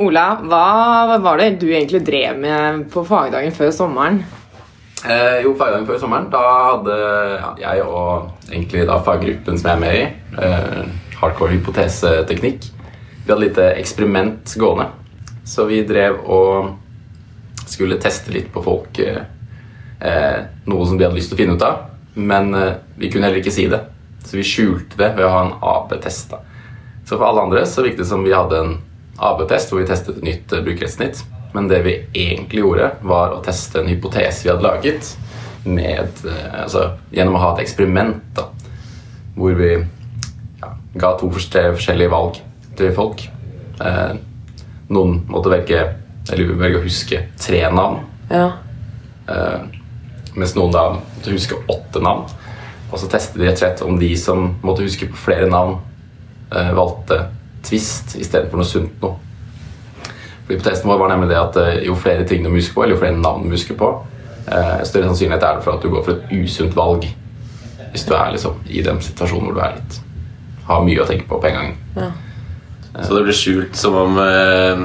Ola, hva var det du egentlig drev med på fagdagen før sommeren? Eh, jo, fagdagen før sommeren, da hadde jeg og egentlig da faggruppen som jeg er med i, eh, hardcore hypoteseteknikk, vi hadde lite eksperiment gående. Så vi drev og skulle teste litt på folk eh, eh noe som de hadde lyst til å finne ut av, men eh, vi kunne heller ikke si det. Så vi skjulte det ved å ha en AP-test. Så for alle andre så virket det som vi hadde en AB-test hvor vi testet et nytt brukerrettssnitt. Men det vi egentlig gjorde, var å teste en hypotese vi hadde laget med, uh, altså, gjennom å ha et eksperiment da, hvor vi ja, ga to forskjellige valg til folk. Eh, noen måtte velge eller velge å huske tre navn. Ja. mens noen da måtte huske åtte navn. Og så testet de rett og slett om de som måtte huske på flere navn, eh, valgte Twist istedenfor noe sunt noe. For Hypotesen vår var nemlig det at eh, jo flere ting du husker på, eller jo flere navn du husker på, eh, større sannsynlighet er det for at du går for et usunt valg hvis du er liksom i den situasjonen hvor du er litt har mye å tenke på på en gang. ja. Så det ble skjult som om eh,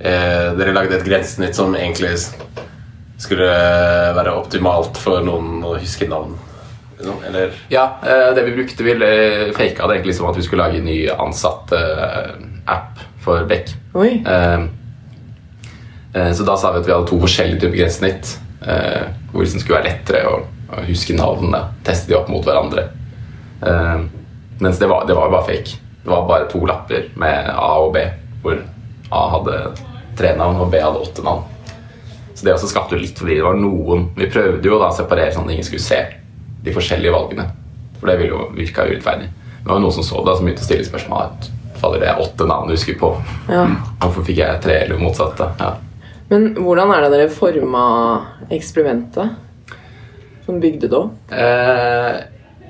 eh, dere lagde et grensesnitt som egentlig skulle være optimalt for noen å huske navn. Liksom, Eller Ja, eh, det vi brukte, vi eh, faka det egentlig som at vi skulle lage en ny ansatt-app for Beck. Oi. Eh, eh, Så da sa vi at vi hadde to forskjellige typer grensesnitt. eh, Hvor det skulle være lettere å, huske navnene. Teste de opp mot hverandre. Eh, Mens det var, det var bare fake. Det var bare to lapper med A og B, hvor A hadde tre navn og B hadde åtte navn. Så det også skapte litt fordi det var noen Vi prøvde jo da å separere sånn at ingen skulle se de forskjellige valgene. For det ville jo virka urettferdig. Det var noen som så det, som begynte å stille spørsmål. Fader, det er åtte navn du husker på. Ja. Hvorfor fikk jeg tre, eller motsatt? da? Ja. Men hvordan er det dere forma eksperimentet? Som bygde det opp? Eh,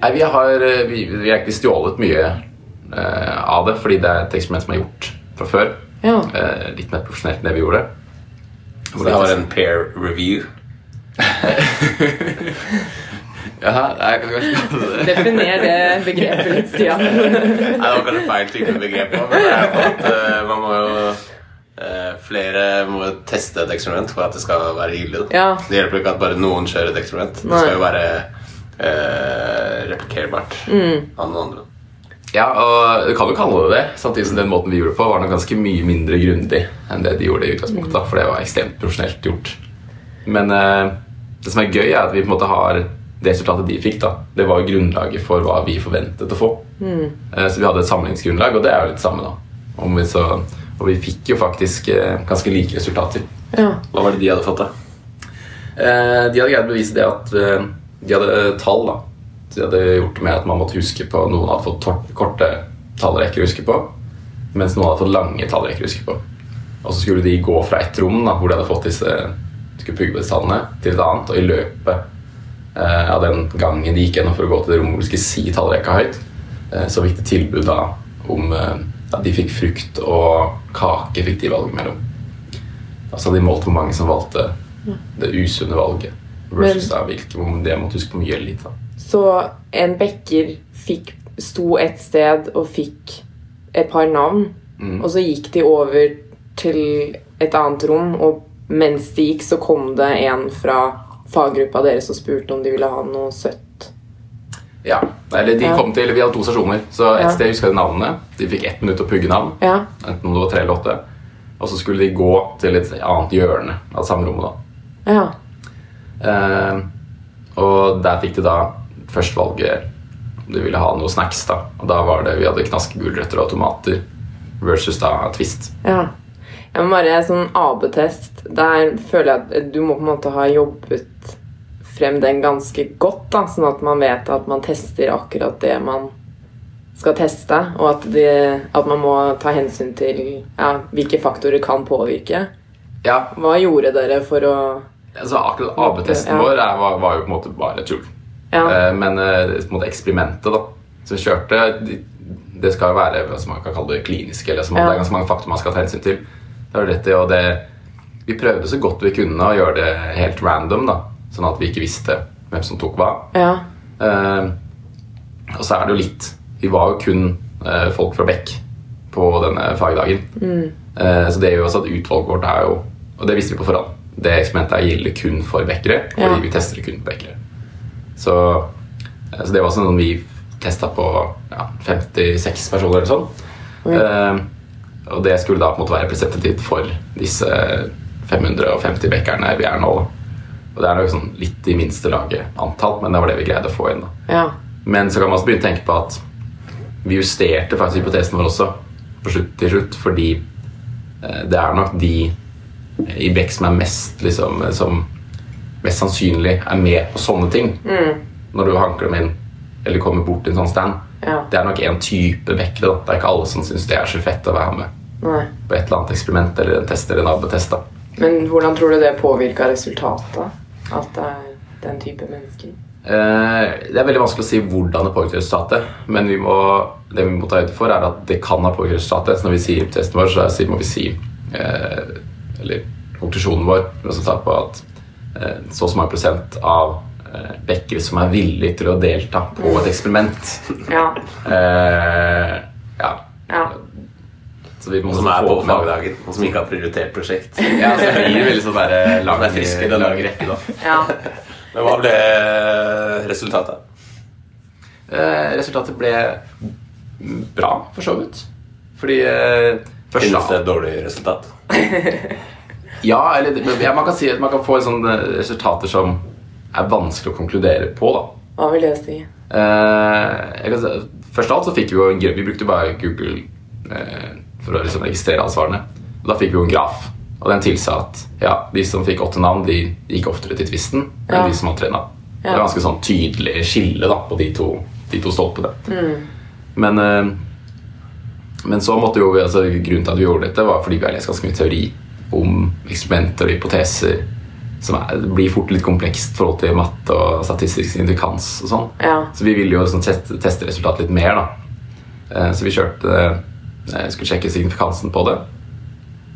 nei, vi har, vi, vi har egentlig stjålet mye eh, av det, fordi det er et eksperiment som er gjort fra før. Ja. Eh, litt mer profesjonelt enn det vi gjorde. Så det var en pair review. Ja, nei, kanskje Definer det begrepet litt, Stian. Nei, det var kanskje feil type begrep. òg, Men det er på at uh, man må jo uh, Flere må jo teste et eksperiment for at det skal være gyldig. Ja. Det hjelper ikke at bare noen kjører et eksperiment. Det skal jo være uh, replikerbart Mm. av noen andre. Ja, og du kan jo kalle det det. Samtidig som den måten vi gjorde det på, var nok ganske mye mindre grundig enn det de gjorde i utgangspunktet. For det var ekstremt profesjonelt gjort. Men eh, det som er gøy, er at vi på en måte har det resultatet de fikk, da, det var jo grunnlaget for hva vi forventet å få. Mm. så vi hadde et sammenligningsgrunnlag, og det er jo litt samme, da. Om vi så, og vi fikk jo faktisk eh, ganske like resultater. Ja. Hva var det de hadde fått, da? Eh, de hadde greid å bevise det at eh, de hadde tall. da De hadde gjort det med at man måtte huske på Noen hadde fått korte tallrekker å huske på, mens noen hadde fått lange tallrekker å huske på. Og så skulle de gå fra ett rom da hvor de hadde fått disse skulle pugge på disse tallene, til et annet. Og i løpet eh, av den gangen de gikk gjennom for å gå til det rommet hvor de skulle si tallrekka høyt, eh, så fikk de tilbud da om ja, de fikk frukt og kake fikk de valget mellom. Altså de målte hvor mange som valgte det usunne valget. Versus da hvilke, om det måtte huske på mye eller lite. Så en bekker fikk, sto et sted og fikk et par navn, og så gikk de over til et annet rom, og mens de gikk, så kom det en fra faggruppa deres og spurte om de ville ha noe søtt. Ja, eller de kom til, Vi hadde to stasjoner, så et sted huska de navnene. De fikk ett minutt å pugge navn, Ja. enten om det var tre eller åtte. Og så skulle de gå til et annet hjørne av samme rommet. da. Ja. Eh, og der fikk de da først valget om de ville ha noe snacks. da. Og da var det, Vi hadde knaskegulrøtter og tomater versus da Twist. ja. Jeg må bare sånn AB-test. Der føler jeg at du må på en måte ha jobbet frem den ganske godt, da, sånn at man vet at man tester akkurat det man skal teste, og at, det, at man må ta hensyn til ja, hvilke faktorer kan påvirke. Ja, Hva gjorde dere for å altså Akkurat AB-testen Ja. vår var, var jo på en måte bare tull. Ja, Eh, men eh, måte eksperimentet da som kjørte, det skal jo være hva man kan kalle det klinisk. eller som Ja. Det er ganske mange faktorer man skal ta hensyn til. Det har du rett i, og det, Vi prøvde så godt vi kunne å gjøre det helt random, da, sånn at vi ikke visste hvem som tok hva. ja, Uh, og så er det jo litt Vi var jo kun uh, folk fra Beck på denne fagdagen. Eh, så det gjør også at utvalget vårt er jo Og det visste vi på forhånd. Det eksperimentet gjelder kun for vekkere, fordi Ja. vi tester det kun på bekkere. Så, så det var sånn vi testa på ja, 56 personer eller sånn. Oi. Og det skulle da på en måte være representativt for disse 550 backerne vi er nå. Og det er nok sånn litt i minste laget antall, men det var det vi greide å få inn. Ja. Men så kan man også begynne å tenke på at vi justerte faktisk hypotesen vår også slutt til slutt, fordi eh, det er nok de i Beck som er mest liksom, som mest sannsynlig er med på sånne ting. Når du hanker dem inn eller kommer bort til en sånn stand. Ja. Det er nok en type mekkere. da. Det er ikke alle som syns det er så fett å være med Nei. på et eller annet eksperiment eller en test eller en AB-test. Men hvordan tror du det påvirka resultatet? At det er den type mennesker? Eh, Det er veldig vanskelig å si hvordan det påvirker resultatet, men vi må, det vi må ta høyde for, er at det kan ha påvirket resultatet. Så når vi sier testen vår, så må vi si eh, Eller konklusjonen vår resultat på at eh, så og så mange prosent av eh, bekkere som er villige til å delta på et eksperiment Ja. eh, Ja. Ja. Så vi må Som er på fagdagen, og som ikke har prioritert prosjekt. Ja, så det blir veldig sånn der lang, er frisk i lang rekke, da. ja. Men hva ble resultatet? Eh, resultatet ble bra, for så vidt. Fordi eh, først, Finnes det et dårlig resultat? Ja, eller ja, man kan si at man kan få sånne resultater som er vanskelig å konkludere på. da. Hva vil det si? Eh, si, først av alt så fikk vi jo en Vi brukte bare Google eh, for å liksom registrere alle svarene. Og da fikk vi jo en graf, og den tilsa at ja, de som fikk åtte navn, de gikk oftere til tvisten enn Ja. de som hadde tre navn. Det er ganske sånn tydelig skille da, på de to, de to stolpene. Mm. Men, eh, men så måtte jo vi, altså, grunnen til at vi gjorde dette, var fordi vi har lest ganske mye teori om eksperimenter og hypoteser som er, blir fort litt komplekst i forhold til matte og statistisk signifikans og sånn. Ja. Så vi ville jo sånn, teste, teste resultatet litt mer, da. Eh, så vi kjørte eh, Skulle sjekke signifikansen på det.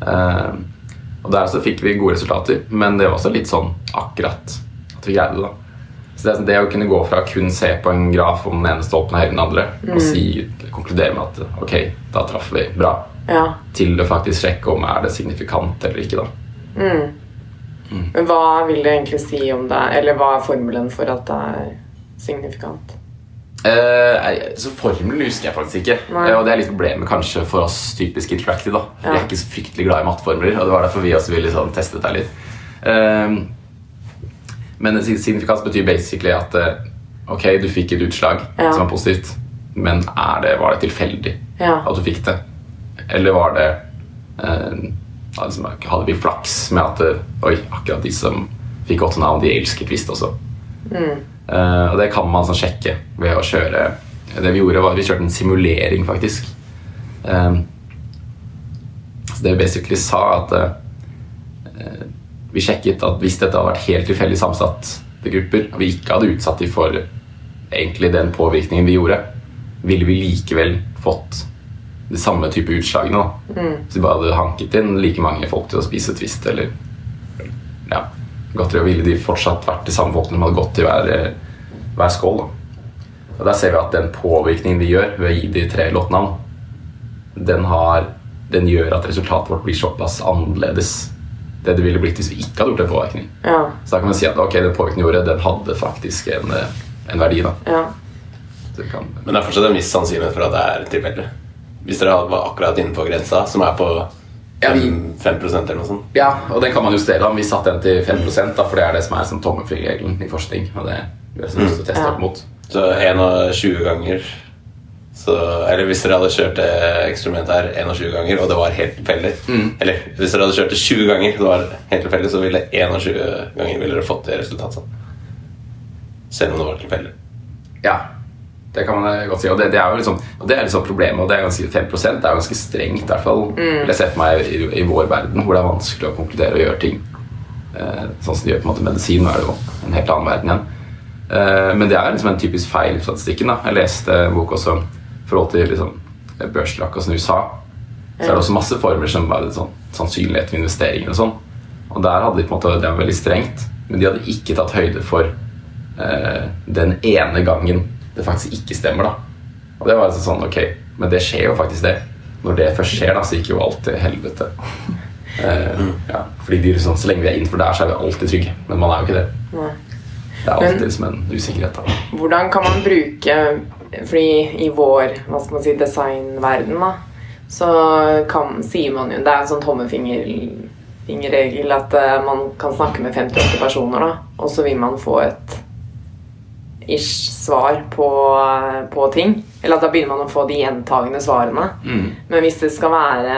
Eh, og der så fikk vi gode resultater, men det var også litt sånn akkurat at vi greide det. da. Så det, sånn- det å kunne gå fra kun se på en graf om den ene stolpen er høyere enn den andre, og si, konkludere med at ok, da traff vi bra, Ja. til å faktisk sjekke om er det signifikant eller ikke. da. Mm. Men hva vil det egentlig si om det Eller hva er formelen for at det er signifikant? Eh, så Formelen husker jeg faktisk ikke. Nei. Eh, og det er litt problemet kanskje for oss typisk interactive. da. Ja. Vi er ikke så fryktelig glad i matteformler, og det var derfor vi også ville sånn, teste dette litt. Eh, men signifikans betyr basically at eh, ok, du fikk et utslag Ja. som var positivt, men det, var det tilfeldig Ja. at du fikk det? Eller var det eh, altså, Hadde vi flaks med at Oi, akkurat de som fikk åtte navn, de elsket visst også. Mm. Uh, og det kan man sånn sjekke ved å kjøre Det vi gjorde, var at vi kjørte en simulering, faktisk. Um, så det vi basically sa, at uh, vi sjekket at hvis dette hadde vært helt tilfeldig sammensatte grupper, og vi ikke hadde utsatt dem for egentlig den påvirkningen vi gjorde, ville vi likevel fått de samme type utslagene. Mm. Hvis vi bare hadde hanket inn like mange folk til å spise Twist eller ja, godteri, ville de fortsatt vært de samme folkene som hadde gått i hver, eh, hver skål. Da. Og Der ser vi at den påvirkningen vi gjør ved å gi de tre låtnavn, den, har, den gjør at resultatet vårt blir såpass annerledes det det ville blitt hvis vi ikke hadde gjort en påvirkning. Ja. Så da kan man si at ok, den påvirkningen vi gjorde, den hadde faktisk en, eh, en verdi. da. Ja. Kan, Men det er fortsatt en viss sannsynlighet for at det er tilfeldig. Hvis dere var akkurat innenfor grensa, som er på Ja, vi- 5, 5 eller noe sånt. ja, og den kan man justere. da. Vi satte den til 5% da, for det er det som er som tommelfingerregelen i forskning. og det vi har lyst til å teste Ja. opp mot. Så 21 ganger så, Eller hvis dere hadde kjørt det eksperimentet her 21 ganger, og det var helt tilfeldig Eller hvis dere hadde kjørt det 20 ganger, og det var helt tilfeldig, så ville 21 ganger ville dere fått det resultatet. Selv om det var tilfeldig. Ja, det kan man godt si. Og det, det er jo liksom, og det er liksom problemet. og det er ganske, 5 er ganske strengt, i hvert fall. mm. Jeg ser for meg i, i vår verden, hvor det er vanskelig å konkludere og gjøre ting. Eh, sånn som de gjør på en måte medisin. Nå er det jo en helt annen verden igjen. Eh, men det er liksom en typisk feil i statistikken. da. Jeg leste en bok også i forhold til liksom, børsrakk og USA. Så er det også masse former som bare sånn, sannsynlighet for investeringer og sånn. Og der hadde de på en måte, det var veldig strengt, men de hadde ikke tatt høyde for eh, den ene gangen det faktisk ikke stemmer. da. Og det var altså sånn, ok, Men det skjer jo faktisk, det. når det først skjer, da, så gikk jo alt til helvete. Uh, ja, fordi de sånn, Så lenge vi er innenfor der, så er vi alltid trygge. Men man er jo ikke det. Nei. Det er alltid Men- liksom en usikkerhet. da. Hvordan kan man bruke Fordi i vår hva skal man si, designverden da, så kan, sier man jo Det er en sånn tommefingerregel at uh, man kan snakke med 58 personer, da, og så vil man få et ish svar på, på ting. Eller at da begynner man å få de gjentagende svarene. Men hvis det skal være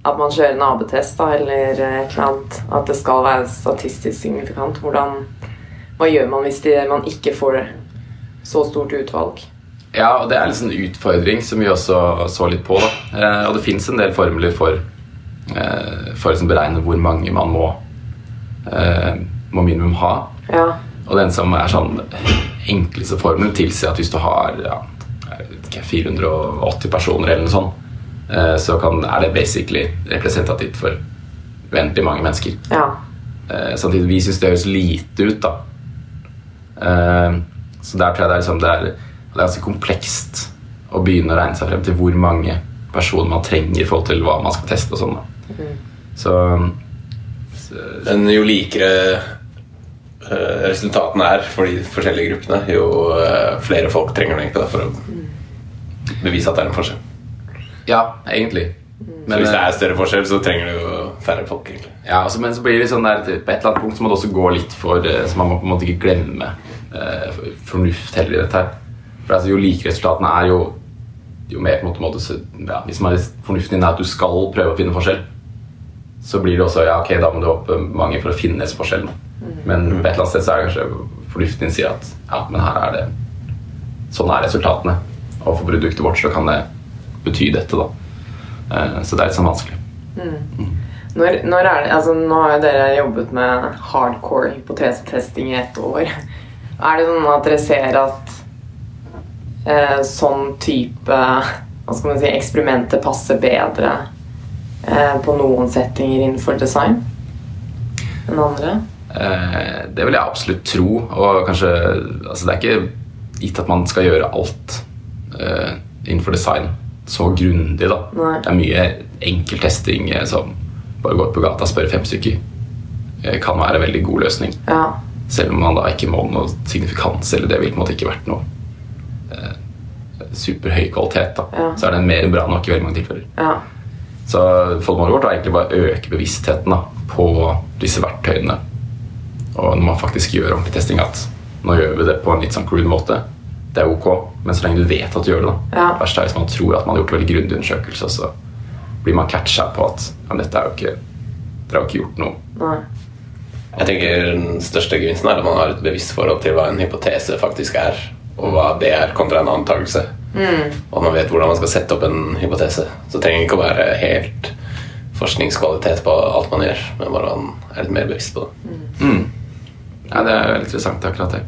at man kjører en AB-test da, eller et eller annet, at det skal være statistisk signifikant, hvordan, hva gjør man hvis det, man ikke får så stort utvalg? Ja, og det er en en utfordring som vi også så litt på. Eh, og det fins en del formler for, eh, for å liksom beregne hvor mange man må, eh, må minimum ha. Ja, Og den som er sånn enkleste formelen, tilsier at hvis du har ja, jeg vet ikke, 480 personer eller noe sånt, eh, så kan, er det basically representativt for uendelig mange mennesker. ja, Eh, samtidig vi syns det høres lite ut, da. Eh, så der tror jeg det er, liksom, det er, det er ganske komplekst å begynne å regne seg frem til hvor mange personer man trenger i forhold til hva man skal teste og sånn. da. Så, så Men jo likere resultatene er for de forskjellige gruppene, jo eh, flere folk trenger du egentlig da, for å bevise at det er en forskjell. ja, egentlig. Men hvis det er større forskjell, så trenger du jo færre folk. egentlig. Ja, altså, men så blir det sånn der, på et eller annet punkt så må det også gå litt for eh, Så man må på en måte ikke glemme eh, fornuft heller i dette her. For altså, Jo like resultatene er, jo, jo mer på en måte må du ja, Hvis man, fornuften din er at du skal prøve å finne forskjell, så blir det også ja, ok, da må du opp mange for å finne disse forskjellene. Men på et eller annet sted så er det kanskje fornuften din sier at ja, men her er det Sånn er resultatene. Og for produktet vårt så kan det bety dette, da. Eh, så det er litt sånn vanskelig. Når, når er det, altså nå har jo dere jobbet med hardcore hypotesetesting i ett år. Er det sånn at dere ser at eh, sånn type hva skal man si, eksperimenter passer bedre på noen settinger innenfor design enn andre? Eh, det vil jeg absolutt tro. Og kanskje altså Det er ikke gitt at man skal gjøre alt eh, innenfor design så grundig. da Nei. Det er mye enkel testing eh, som bare gå ut på gata og spørre fem stykker. eh, kan være en veldig god løsning. Ja. Selv om man da ikke må noe signifikans, eller det vil på en måte ikke vært noe eh, superhøy kvalitet. da Ja. Så er den mer bra nok i veldig mange tilfeller. ja. Så formålet vårt er egentlig bare å øke bevisstheten da, på disse verktøyene. Og når man faktisk gjør ordentlig testing, at nå gjør vi det på en litt sånn crude måte. Det er ok, men så lenge du vet at du gjør det. da Ja. Det verste er hvis man tror at man har gjort veldig grundig undersøkelse, så blir man catcha på at ja, dette er jo ikke dere har jo ikke gjort noe. Nei. Jeg tenker Den største gevinsten er at man har et bevisst forhold til hva en hypotese faktisk er, og hva det er kontra en antakelse. Og at man vet hvordan man skal sette opp en hypotese. Så det trenger ikke å være helt forskningskvalitet på alt man gjør, men bare man er litt mer bevisst på det. Ja, det er veldig interessant, akkurat det.